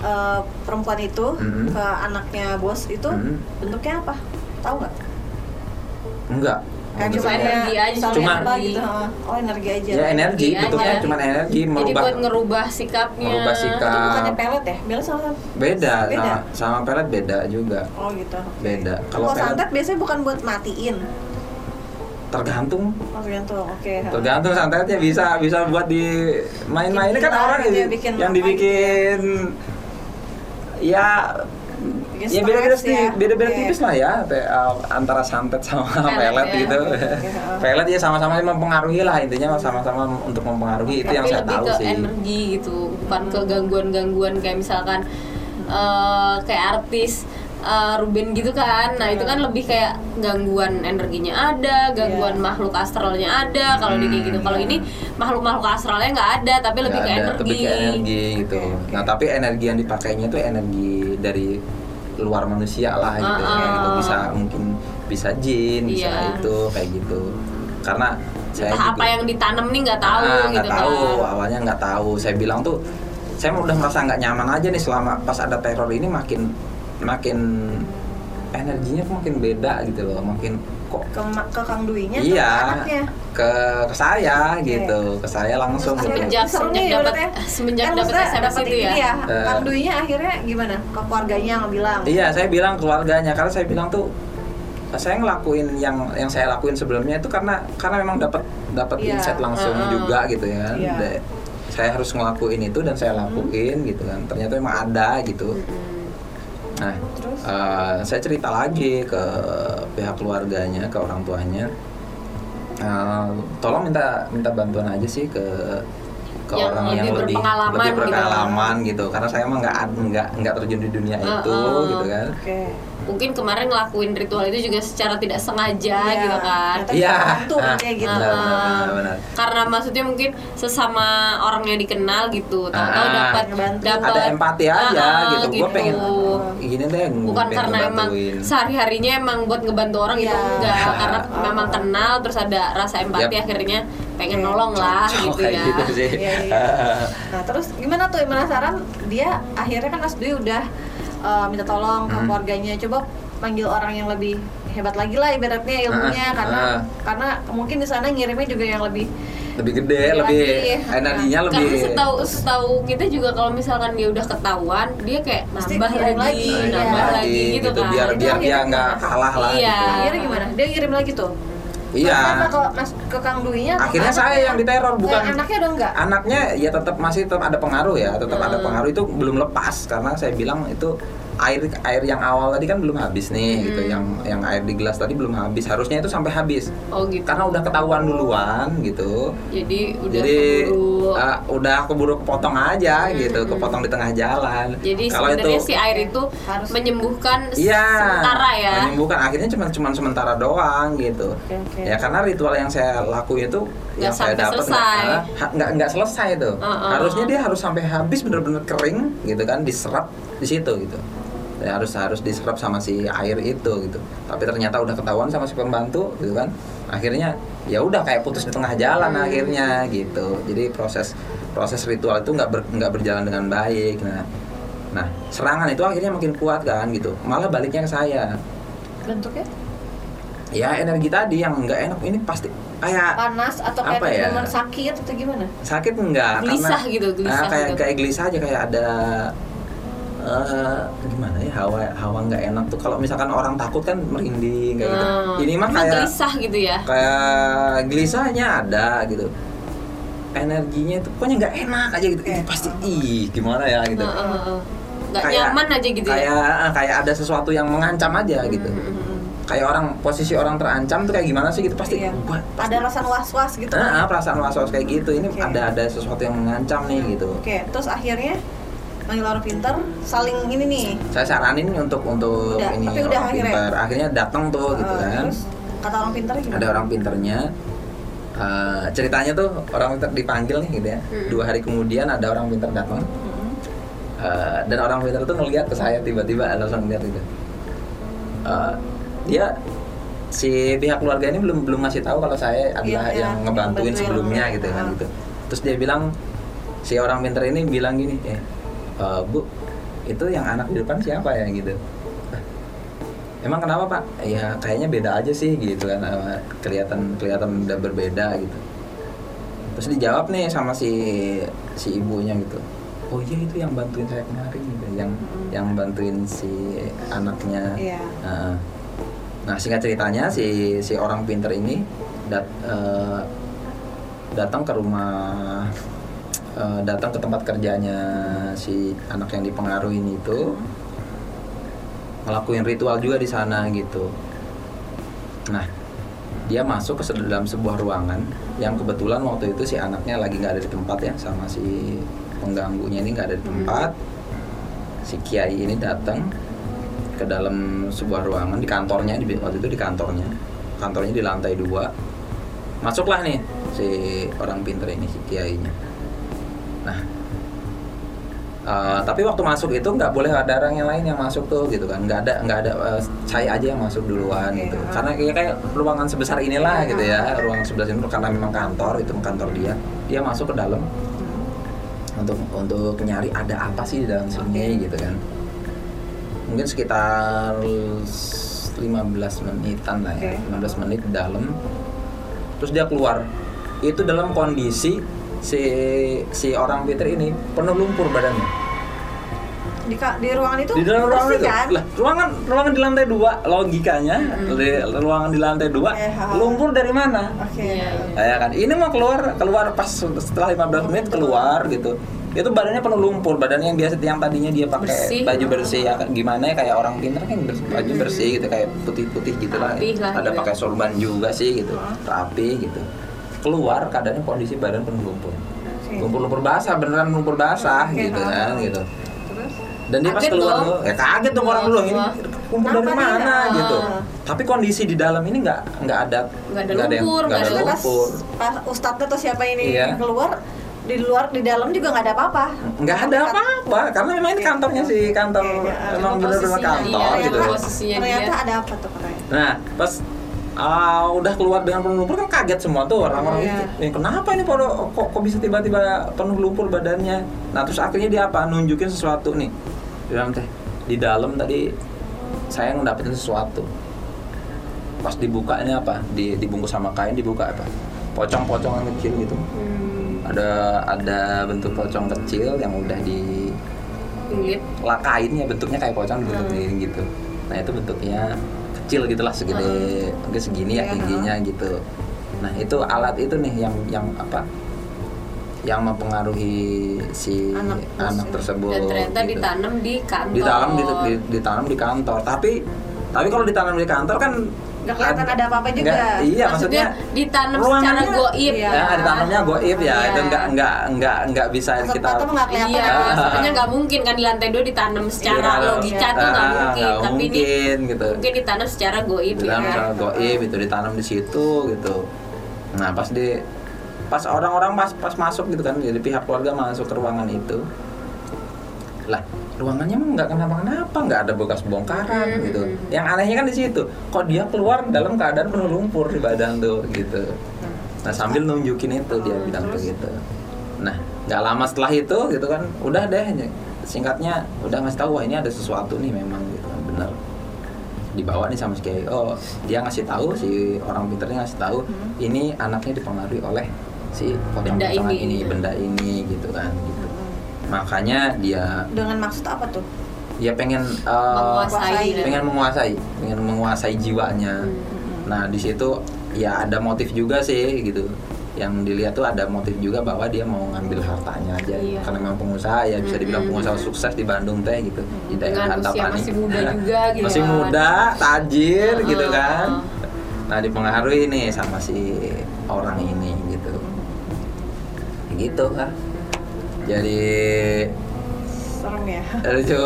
eh, perempuan itu Mhm. ke anaknya bos itu Mhm. bentuknya apa? Tahu nggak? Enggak Kayak Cuma energi aja, cuma- apa gitu oh energi aja. Ya energi Energi bentuknya cuma energi jadi merubah buat ngerubah sikapnya. Merubah itu sikap. Bukannya pelet ya? Pelet sama beda. Beda? sama sama pelet beda juga. Oh gitu. Beda. Kalau pelet santet biasanya bukan buat matiin? Tergantung. Oh tergantung. Oke heeh. tergantung santetnya bisa bisa buat di main-main ini kan orang gila, yang, bikin yang apa dibikin ya Bikin ya beda-beda stres ya. beda-beda Oke. tipis lah ya uh, antara santet sama Pelet pelet ya. gitu oke. pelet ya sama-sama mempengaruhi lah intinya sama-sama untuk mempengaruhi itu yang tapi saya lebih tahu ke sih energi gitu bukan ke gangguan-gangguan kayak misalkan eh, kayak artis eh, Ruben gitu kan nah itu kan lebih kayak gangguan energinya ada gangguan Iya. makhluk astralnya ada kalau di kayak gitu kalau ini makhluk-makhluk astralnya nggak ada tapi lebih Nggak ke ada, energi lebih ke energi gitu oke. nah tapi energi yang dipakainya itu energi dari luar manusia lah gitu Ah, ya, gitu. ah. bisa mungkin bisa jin bisa Iya. itu kayak gitu karena saya entah apa juga- yang ditanam nih nggak tahu Ah, nggak gitu tahu kan awalnya nggak tahu saya bilang tuh saya udah merasa nggak nyaman aja nih selama pas ada teror ini makin makin energinya tuh makin beda gitu loh makin ke, ke Kang Dwi-nya iya ke anaknya ke ke saya gitu ke saya langsung Terus gitu Semenjak- semenjak ibaratnya. dapet- semenjak Kan dapet maksudnya SMS itu ini ya. Eh. Kang Dwi-nya akhirnya gimana ke keluarganya nggak bilang Iya, saya bilang keluarganya karena saya bilang tuh saya ngelakuin yang yang saya lakuin sebelumnya itu karena karena memang dapat dapat Iya. insight langsung Heeh. juga gitu ya. Da- saya harus ngelakuin itu dan saya lakuin gitu kan ternyata memang ada gitu nah Terus? eh, saya cerita lagi ke pihak keluarganya ke orang tuanya Eh, tolong minta minta bantuan aja sih ke ke Yang orang lebih yang lebih berpengalaman lebih gitu. berpengalaman gitu, karena saya emang nggak nggak nggak terjun di dunia itu Heeh. gitu kan Oke. Mungkin kemarin ngelakuin ritual itu juga secara tidak sengaja Iya. gitu kan Iya. bisa bantu Ah, kayak gitu. benar, Heeh. benar, benar. karena maksudnya mungkin sesama orang yang dikenal gitu tahu-tahu Ah, dapat dapat ada empati aja Ah, ah, gitu, gue pengen gini deh bukan pengen karena emang sehari harinya emang buat ngebantu orang gitu Iya. enggak karena Ah. memang kenal terus ada rasa empati Yap. akhirnya pengen nolong lah Cocok gitu ya gitu sih Iya, iya. Nah terus gimana tuh penasaran dia akhirnya kan Mas Dwi udah uh, minta tolong ke Hmm. keluarganya coba panggil orang yang lebih hebat lagi lah ibaratnya ilmunya Ah, karena ah. karena mungkin di sana ngirimnya juga yang lebih lebih gede Lebih lebih lagi. energinya lebih karena setahu setahu kita juga kalau misalkan dia udah ketahuan dia kayak nambah lagi, lagi, iya. nambah lagi gitu, kan biar biar dia nggak kalah lah Iya. gitu. akhirnya gimana dia ngirim lagi tuh iya. Ke mas ke Kang Dwi-nya atau akhirnya saya yang diteror bukan Eh, anaknya udah enggak? Anaknya ya tetap masih tetap ada pengaruh ya tetap ada Hmm. pengaruh. Itu belum lepas karena saya bilang itu air air yang awal tadi kan belum habis nih gitu Hmm. yang yang air di gelas tadi belum habis harusnya itu sampai habis oh gitu karena udah ketahuan duluan gitu jadi udah jadi keburu uh, udah keburu kepotong aja gitu Hmm. kepotong di tengah jalan jadi kalau sebenarnya itu si air itu Harus- menyembuhkan Iya, sementara ya menyembuhkan. Akhirnya cuma cuma sementara doang gitu. Oke, oke. Ya karena ritual yang saya lakuin itu Nggak yang saya dapat selesai. nggak nggak selesai tuh. Uh-uh. Harusnya dia harus sampai habis bener-bener kering gitu kan, diserap di situ gitu. Ya, harus harus diserap sama si air itu gitu. Tapi ternyata udah ketahuan sama si pembantu gitu kan. Akhirnya ya udah kayak putus di tengah jalan Hmm. akhirnya gitu. Jadi proses proses ritual itu nggak ber- nggak berjalan dengan baik. Nah, Nah, serangan itu akhirnya makin kuat kan gitu. Malah baliknya ke saya. bentuknya Ya energi tadi yang nggak enak ini pasti kayak panas atau kayak Apa ya? sakit atau gimana sakit enggak Gelisah karena gitu, gelisah ah, kayak gitu. kayak gelisah aja kayak ada eh gimana ya hawa hawa nggak enak tuh kalau misalkan orang takut kan merinding kayak gitu. Hmm. Ini mah kayak gelisah gitu ya kayak gelisahnya ada gitu. Energinya itu pokoknya nggak enak aja gitu. Ini pasti ih gimana ya gitu. Heeh. nggak Kayak- nyaman aja gitu ya kayak ah, kayak ada sesuatu yang mengancam aja gitu. Kayak orang posisi orang terancam tuh kayak gimana sih gitu pasti. Iya. wah, ada rasa was was gitu Nah, ah, perasaan was-was kayak gitu. Ini Oke. ada ada sesuatu yang mengancam nih gitu. oke terus akhirnya manggil orang pintar saling ini nih Saya saranin untuk untuk Udah, ini tapi udah orang akhirnya? pintar. Akhirnya datang tuh gitu Eh, kan. terus kata orang pintar gimana Ada orang pinternya. Eh, ceritanya tuh orang pintar dipanggil nih gitu ya. Hmm. Dua hari kemudian ada orang pintar datang. Mm-mm. Eh, dan orang pintar tuh ngeliat ke saya tiba-tiba langsung ngeliat gitu. Eh, dia si pihak keluarga ini belum belum ngasih tahu kalau saya adalah Iya, yang iya, ngebantuin sebelumnya gitu kan Ah. gitu. Terus dia bilang si orang pintar ini bilang gini, eh eh, bu itu yang anak di depan siapa ya gitu. "Ah, Emang kenapa pak? Ya kayaknya beda aja sih gitu kan kelihatan kelihatan udah berbeda gitu. Terus dijawab nih sama si si ibunya gitu. Oh iya itu yang bantuin saya kemarin gitu, yang yang bantuin si anaknya. Iya. Nah, nah, singkat ceritanya si si orang pinter ini dat, eh, datang ke rumah eh, datang ke tempat kerjanya si anak yang dipengaruhi ini itu ngelakuin ritual juga di sana gitu. Nah, dia masuk ke dalam sebuah ruangan yang kebetulan waktu itu si anaknya lagi nggak ada di tempat ya sama si pengganggunya ini nggak ada di tempat. Si kiai ini datang ke dalam sebuah ruangan di kantornya di waktu itu di kantornya kantornya di lantai dua masuklah nih si orang pinter ini si kiainya nah eh, tapi waktu masuk itu nggak boleh ada orang yang lain yang masuk tuh gitu kan. Nggak ada nggak ada eh, saya aja yang masuk duluan gitu. ah. karena kayak kayak ruangan sebesar inilah gitu ya. Ah. ruangan sebelah sini karena memang kantor itu kantor dia. Dia masuk ke dalam untuk untuk nyari ada apa sih di dalam sini gitu kan. Mungkin sekitar 15 menitan lah ya Oke. 15 menit di dalam. Terus dia keluar. Itu dalam kondisi si si orang Peter ini penuh lumpur badannya. Di, ka- di ruangan itu di dalam ruangan itu. kan? lah ruangan ruangan di lantai dua logikanya. Di- ruangan di lantai dua ha. lumpur dari mana? Oke. Iya, iya. ya kan? Ini mau keluar keluar pas setelah 15 menit keluar gitu. Itu badannya penuh lumpur. Badannya yang biasa yang tadinya dia pakai Bersih. baju bersih ya gimana ya kayak orang pintar kan baju bersih gitu kayak putih-putih gitu lah. Rapi lah, ada gitu. pakai sorban juga sih gitu. Rapi gitu keluar keadaannya kondisi badan penuh lumpur Oke. lumpur-lumpur basah beneran lumpur basah Oke, gitu kan gitu Terus? dan dia pas Kaget keluar dong. tuh, ya kaget dong orang dulu ini kumpul dari mana Ah. gitu. Tapi kondisi di dalam ini nggak nggak ada Nggak ada yang- lumpur, nggak ada ada- Pas, lumpur. pas ustadz atau siapa ini Iya. keluar di luar di dalam juga nggak ada apa-apa. Nggak ada apa-apa karena memang ini kantornya sih kantor ya. memang Emang benar-benar kantor iya, gitu. emang posisinya Ternyata ada apa tuh katanya? Nah pas ah, udah keluar dengan penuh lumpur kan kaget semua tuh orang-orang itu. "Eh, kenapa ini pada kok, kok bisa tiba-tiba penuh lumpur badannya? Nah terus akhirnya dia apa? Nunjukin sesuatu nih. Dia bilang teh di dalam tadi saya ngedapetin sesuatu. Pas dibukanya apa? Di, dibungkus sama kain dibuka apa? Pocong-pocongan kecil gitu. Hmm, Ada ada bentuk pocong kecil yang udah di kulit. lakain ya bentuknya kayak pocong dibentuk Hmm. gitu. Nah itu bentuknya kecil gitulah segede mungkin segini ya Iya, tingginya gitu. Nah itu alat itu nih yang yang apa? Yang mempengaruhi si Anak anak, tersebut. tersebut. Dan ternyata gitu. ditanam di kantor. ditanam di, di- ditanam di kantor. Tapi tapi kalau ditanam di kantor kan Nggak kelihatan ada apa-apa juga. nggak- iya maksudnya, ditanam ruangannya- secara goib. Iya. ya ditanamnya goib ya Iya. itu nggak nggak nggak nggak bisa Kasat kita nggak kelihatan. Iya, Ah. soalnya nggak mungkin kan di lantai dua ditanam secara Iya, logika tuh nggak ah, mungkin. nggak Tapi ini mungkin, gitu. mungkin ditanam secara goib ditanam ya. secara goib itu ditanam di situ gitu nah pas di pas orang-orang pas pas masuk gitu kan jadi pihak keluarga masuk ke ruangan itu lah ruangannya mah nggak kenapa-kenapa nggak ada bekas bongkaran Hmm. gitu. yang anehnya kan di situ kok dia keluar dalam keadaan penuh lumpur di badan tuh gitu. Nah sambil nunjukin itu dia bilang tuh gitu nah nggak lama setelah itu gitu kan udah deh singkatnya udah ngasih tahu wah ini ada sesuatu nih memang gitu kan bener. Dibawa nih sama si kiai oh dia ngasih tahu si orang pinternya ngasih tahu ini anaknya dipengaruhi oleh si pocong-pocongan ini. ini benda ini gitu kan gitu makanya dia Dengan maksud apa tuh? dia pengen uh, Menguasai. pengen menguasai pengen menguasai jiwanya Hmm. nah di situ ya ada motif juga sih gitu yang dilihat tuh ada motif juga bahwa dia mau ngambil hartanya aja Iya. karena memang pengusaha ya bisa dibilang Mm-mm. pengusaha sukses di Bandung teh gitu di daerah Dengan usia Antapani masih muda juga gitu masih kan. muda tajir Heeh. gitu kan nah dipengaruhi nih sama si orang ini gitu Ya gitu kan jadi Serem ya. lucu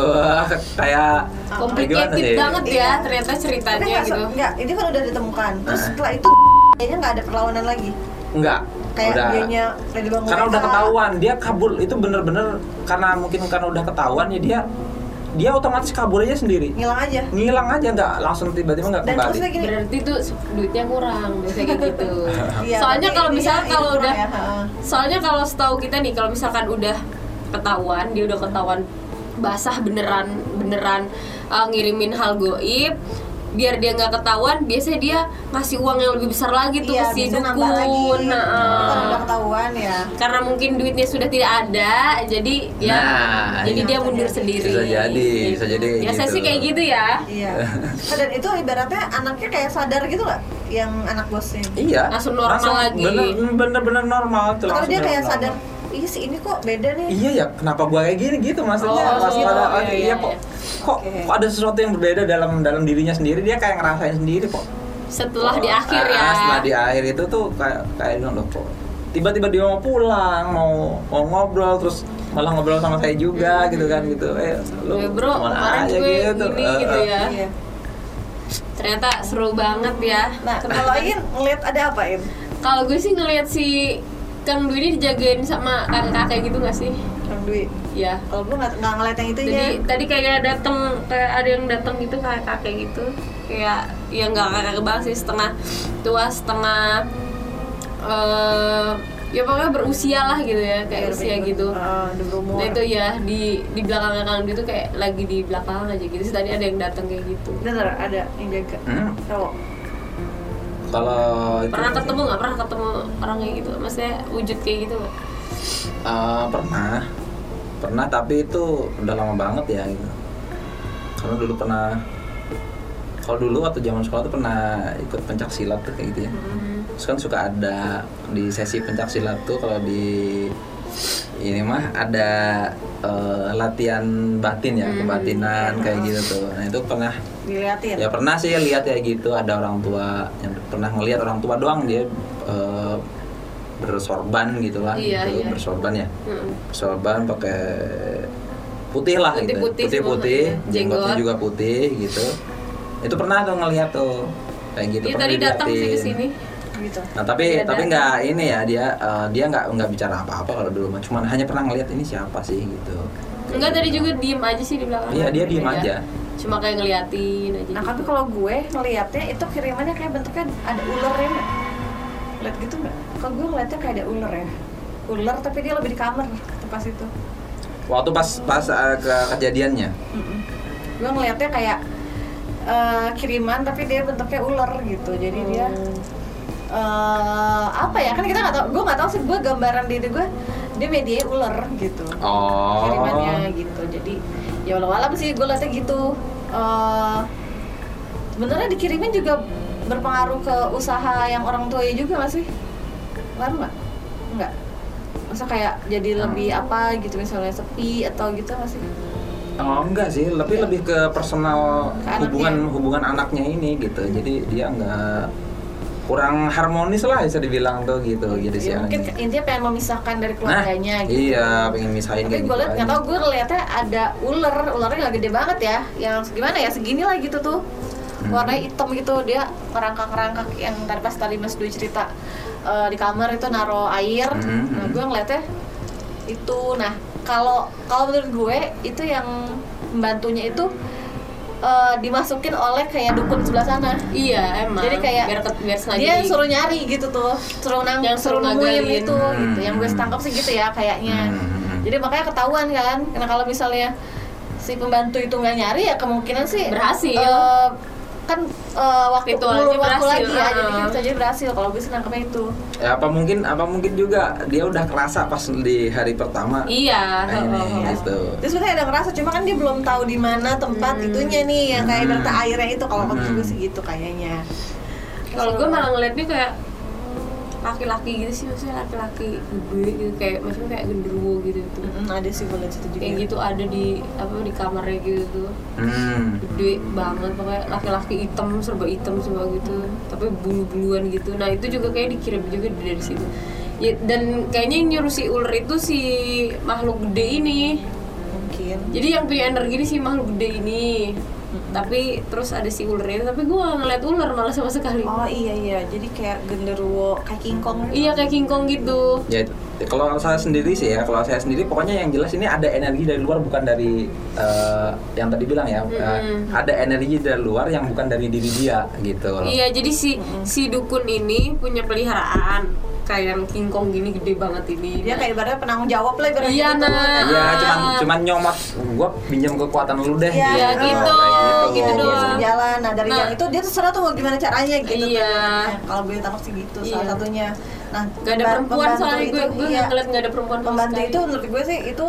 kayak Complicated sih? banget ya Iya. ternyata ceritanya gitu. nggak, ini kan udah ditemukan. Terus Ah. setelah itu kayaknya nggak ada perlawanan lagi. enggak Kayak udah dianya Freddy karena udah ketahuan dia kabur itu bener-bener karena mungkin karena udah ketahuan ya dia dia otomatis kabur aja sendiri Ngilang aja. ngilang aja nggak langsung tiba-tiba nggak kembali gini. Berarti tuh duitnya kurang biasanya kayak gitu. Iya, Soalnya kalau misalnya kalau udah ya, heeh. Soalnya kalau setahu kita nih kalau misalkan udah ketahuan, dia udah ketahuan basah beneran beneran uh, ngirimin hal goib biar dia nggak ketahuan biasanya dia ngasih uang yang lebih besar lagi tuh Iya, ke si nambah lagi. dukun Nah, uh, udah ketahuan ya. karena mungkin duitnya sudah tidak ada jadi ya Nah, jadi iya. dia mundur sendiri Bisa jadi, bisa jadi biasa gitu. sih kayak gitu ya Iya. Nah, dan itu ibaratnya anaknya kayak sadar gitu nggak? Yang anak bosnya. iya Langsung normal lagi. bener bener-bener normal tuh langsung dia kayak normal. sadar, iya sih ini kok beda nih. Iya ya, kenapa gua kayak gini gitu maksudnya Oh, pas gitu. pada Iya, iya, iya, kok iya. kok, Oke. kok ada sesuatu yang berbeda dalam dalam dirinya sendiri dia kayak ngerasain sendiri kok. setelah di Oh, akhir ah, ya Setelah di akhir itu tuh kayak kayak bilang loh kok tiba-tiba dia mau pulang, mau mau ngobrol terus malah ngobrol sama saya juga gitu kan gitu. Eh, lu Ya, bro, ke mana kemarin aja gue gitu. gini Eh, gitu eh. ya. Iya. ternyata seru banget ya Nah, kalau Ain ngeliat ada apa Ain? kalau gue sih ngeliat si Kang Dwi ini dijagain sama kakek-kakek gitu gak sih? Kang Dwi. Iya. Kalau gue nggak nggak ngeliat yang itu Jadi ya. tadi kayak dateng kayak ada yang datang gitu kayak kakek gitu. Kayak ya nggak kakek banget sih setengah tua setengah eh ya pokoknya berusia lah gitu ya kayak usia gitu. Uh. Nah itu ya di di belakangnya Kang Dwi tuh kayak lagi di belakang aja gitu. Terus tadi ada yang datang kayak gitu. Bener ada yang jaga. Hmm, Kalau itu Pernah ketemu nggak? Pernah ketemu orang kayak gitu? Maksudnya wujud kayak gitu? Eh, pernah pernah tapi itu udah lama banget ya gitu. karena dulu pernah kalau dulu waktu zaman sekolah tuh pernah ikut pencak silat tuh kayak gitu ya terus kan suka ada di sesi pencak silat tuh kalau di ini mah ada eh, latihan batin ya kebatinan kayak gitu tuh nah itu pernah diliatin ya pernah sih lihat ya gitu ada orang tua yang pernah ngelihat orang tua doang dia eh, bersorban gitu lah Iya, gitu, iya. bersorban ya Mm-mm. sorban pakai putih lah gitu Putih-putih putih putih semua. jenggotnya Jenggot. juga putih gitu itu pernah tuh ngeliat tuh kayak gitu pernah tadi datang sih ke sini. Gitu nah tapi Dia tapi nggak ini ya dia eh, dia nggak nggak bicara apa-apa kalau dulu mah cuman hanya pernah ngeliat ini siapa sih gitu Enggak tadi juga diem aja sih di belakang. Iya, dia diem aja. Cuma kayak ngeliatin aja. nah gitu. tapi kalau gue ngelihatnya itu kirimannya kayak bentuknya ada ulernya nggak lihat gitu nggak kalau gue ngeliatnya kayak ada ular ya ular tapi dia lebih di kamar pas itu waktu pas pas eh, ke kejadiannya Mm-mm. gue ngeliatnya kayak eh, kiriman tapi dia bentuknya ular gitu jadi dia eh, apa ya? Kan kita nggak tahu gue nggak tahu sih gue gambaran diri gue dia media ular gitu. Oh. Kirimannya gitu. Jadi ya walau alam sih gue liatnya gitu. Eh, sebenarnya dikirimin juga berpengaruh ke usaha yang orang tuanya juga nggak sih? Ngaruh nggak? Nggak? Masa kayak jadi lebih apa gitu misalnya sepi atau gitu nggak sih? Oh enggak sih, lebih lebih ke personal Ke anaknya. hubungan hubungan anaknya ini gitu. Jadi dia enggak kurang harmonis lah bisa dibilang tuh gitu. Jadi si ya, mungkin intinya pengen memisahkan dari Nah, keluarganya gitu iya, pengen misahin tapi gue gitu. liat nggak aja. tau gue ngeliatnya ada ular ularnya nggak gede banget ya yang gimana ya segini lah gitu tuh Hmm. warnanya hitam gitu dia ngerangkak ngerangkak yang tadi pas tadi mas Dwi cerita eh, di kamar itu naro air Hmm, nah hmm. gue ngeliatnya itu nah kalau kalau menurut gue itu yang membantunya itu eh, dimasukin oleh kayak dukun sebelah sana Iya emang. Jadi kayak biar ke- biar sengaja dia di- suruh nyari gitu tuh suruh nang Yang suruh nemuin itu gitu yang gue Hmm. tangkap sih gitu ya kayaknya Hmm, hmm, hmm. jadi makanya ketahuan kan karena kalau misalnya si pembantu itu nggak nyari ya kemungkinan sih Berhasil. eh, kan eh, waktu ulur waktu berhasil, lagi ya jadi ah. kan bisa jadi berhasil kalau gue nangkepnya itu Ya apa mungkin apa mungkin juga dia udah kerasa pas di hari pertama. Iya. Ini heeh. gitu. dia sebenarnya ada ngerasa cuma kan dia belum tahu di mana tempat itunya nih yang kayak Hmm. airnya itu kalau Hmm. gue sih gitu kayaknya Kalau gue malah ngeliatnya kayak laki-laki gitu sih maksudnya laki-laki gede gitu kayak maksudnya kayak genderuwo gitu tuh. Mm, ada sih gue liat situ juga Kayak gitu ada di apa di kamarnya gitu tuh. Hmm. gede banget pokoknya laki-laki hitam serba hitam serba gitu tapi bulu-buluan gitu nah itu juga kayak dikirim juga dari situ ya, dan kayaknya yang nyuruh si ular itu si makhluk gede ini mungkin jadi yang punya energi ini si makhluk gede ini tapi terus ada si ular itu tapi gue gak ngeliat ular malah sama sekali oh iya iya jadi kayak genderuwo kayak King Kong gitu. iya kayak King Kong gitu Ya kalau saya sendiri sih ya, kalau saya sendiri pokoknya yang jelas ini ada energi dari luar bukan dari eh, yang tadi bilang ya, eh, Mm-mm. ada energi dari luar yang bukan dari diri dia gitu. iya jadi si si dukun ini punya peliharaan kayak yang King Kong gini gede banget ini dia kayak ibaratnya penanggung jawab lah ibaratnya Iya, gitu. nah. Iya, cuman cuman nyomot gua pinjam kekuatan lu deh. Iya, Iya, gitu, gitu Iya, dia doang. jalan. Nah dari Nah. yang itu dia terserah tuh mau gimana caranya gitu. Iya. tuh. Nah, kalau gue tangkap sih gitu salah Iya. satunya. Nah Gak ada perempuan soalnya gue gue iya. ngeliat gak ada perempuan Pembantu itu menurut gue sih itu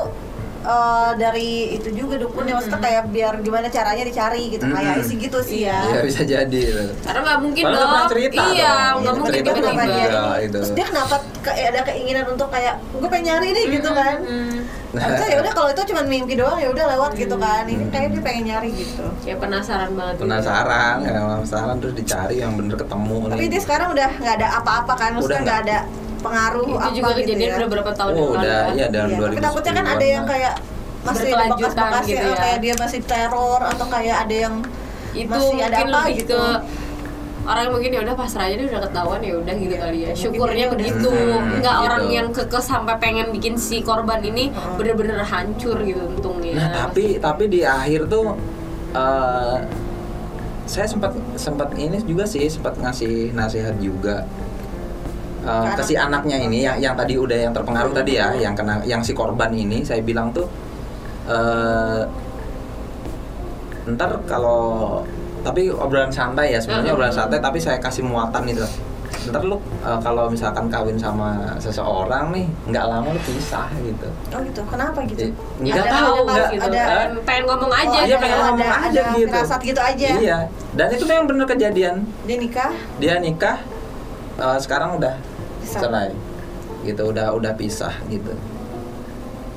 eh, dari itu juga dukunnya maksudnya kayak biar gimana caranya dicari gitu. Mm-mm. kayak sih gitu sih ya. Iya bisa jadi. gitu. karena nggak mungkin Soalnya dong. cerita iya nggak mungkin cerita kenapa juga, dia terus dia kenapa ke- ada keinginan untuk kayak gue pengen nyari nih gitu kan. Hmm, Harusnya ya udah kalau itu cuma mimpi doang ya udah lewat gitu kan. Ini kayak dia pengen nyari gitu. Kayak penasaran banget gitu. Penasaran, ya, penasaran terus dicari yang bener ketemu tapi nih. dia sekarang udah nggak ada apa-apa kan? Maksudnya Udah nggak. ada pengaruh itu apa juga gitu kejadian ya. udah berapa tahun Oh, yang lalu udah, kan? iya dalam Iya, 2010. tapi takutnya kan ada yang kayak masih bekas-bekas gitu ya, ya. kayak dia masih teror atau kayak ada yang itu masih ada mungkin apa lebih gitu. ke orang yang mungkin ya udah pasrah aja dia udah ketahuan ya udah gitu kali ya Mungkin syukurnya udah- begitu Hmm, nggak gitu. orang yang kekeh sampai pengen bikin si korban ini Hmm. bener-bener hancur gitu untungnya Nah tapi tapi di akhir tuh eh, saya sempat sempat ini juga sih sempat ngasih nasihat juga eh, ke si anaknya ini yang yang tadi udah yang terpengaruh tadi ya yang kena yang si korban ini saya bilang tuh eh, ntar kalau tapi obrolan santai ya sebenarnya Mm-mm. obrolan santai tapi saya kasih muatan itu ntar lu uh, kalau misalkan kawin sama seseorang nih nggak lama lu pisah gitu Oh gitu. Kenapa gitu? Nggak Ada tahu nggak gitu. ada- Pengen- ngomong aja Oh, iya gitu. pengen ada- ngomong ada- aja ada gitu firasat gitu aja. iya dan itu memang bener kejadian Dia nikah dia nikah uh, sekarang udah. Cerai gitu udah udah pisah gitu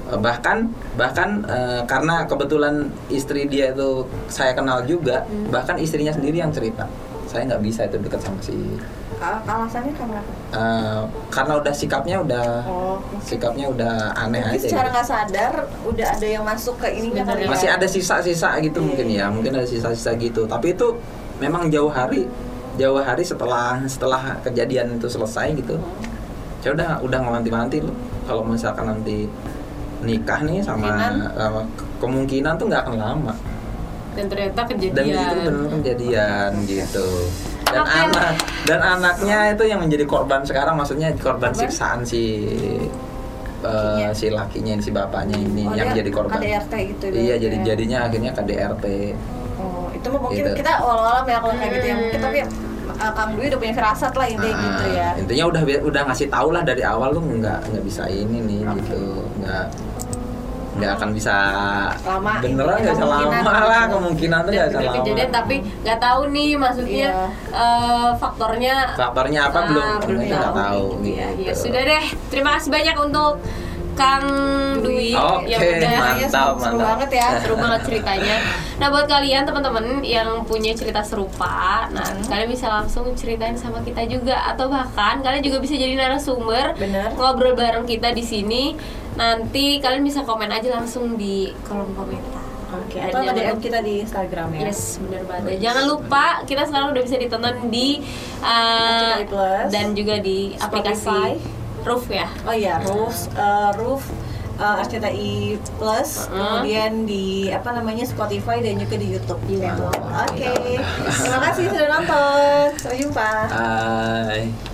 Uh, bahkan bahkan uh, karena kebetulan istri dia itu saya kenal juga Hmm. bahkan istrinya sendiri yang cerita saya nggak bisa itu dekat sama si Al- alasannya karena apa? uh, karena udah sikapnya udah Oh, mungkin, sikapnya udah aneh mungkin aja secara gitu. nggak sadar udah ada yang masuk ke ininya kali ya. masih ada sisa-sisa gitu Iya, mungkin iya. ya mungkin ada sisa-sisa gitu tapi itu memang jauh hari jauh hari setelah setelah kejadian itu selesai gitu saya udah udah ngewanti-wanti loh kalau misalkan nanti nikah nih sama Kemungkinan? sama ke- kemungkinan tuh nggak akan lama Dan ternyata kejadian. dan itu benar kejadian gitu dan Oke. anak dan anaknya itu yang menjadi korban sekarang maksudnya korban Korban? siksaan si Lakinya. si lakinya ini si bapaknya ini Oh, yang menjadi korban KDRT gitu iya berarti jadi ya. jadinya akhirnya KDRT Oh, itu mah mungkin Gitu. kita walau ya kalau kayak gitu ya mungkin Hmm. tapi uh, Kang Dwi udah punya firasat lah intinya Ah, gitu ya. intinya udah udah ngasih tau lah dari awal lu nggak nggak bisa ini nih gitu nggak nggak akan bisa Lama, beneran nggak bisa kemungkinan lama lah gitu. kemungkinan tuh nggak bisa lama kejadian tapi nggak tahu nih maksudnya Iya. eh, faktornya faktornya apa belum Ah, belum kita nggak tahu Iya, gitu. iya. sudah deh terima kasih banyak untuk Kang Dwi Oke, yang udah mantap, Ya, seru, seru mantap. banget ya. seru banget ceritanya. Nah buat kalian teman-teman yang punya cerita serupa, nah Hmm. kalian bisa langsung ceritain sama kita juga atau bahkan kalian juga bisa jadi narasumber Bener. ngobrol bareng kita di sini. Nanti kalian bisa komen aja langsung di kolom komentar. Oke, Dan atau DM kita di Instagram ya. Yes, benar banget. Jangan lupa kita sekarang udah bisa ditonton di uh, RCTI Plus, dan juga di aplikasi Spotify. Roof ya. Oh iya, Roof, uh, Roof uh, RCTI Plus, Uh-uh. kemudian di apa namanya Spotify dan juga di YouTube. Iya. Oke, terima kasih sudah nonton. Sampai jumpa. Hai.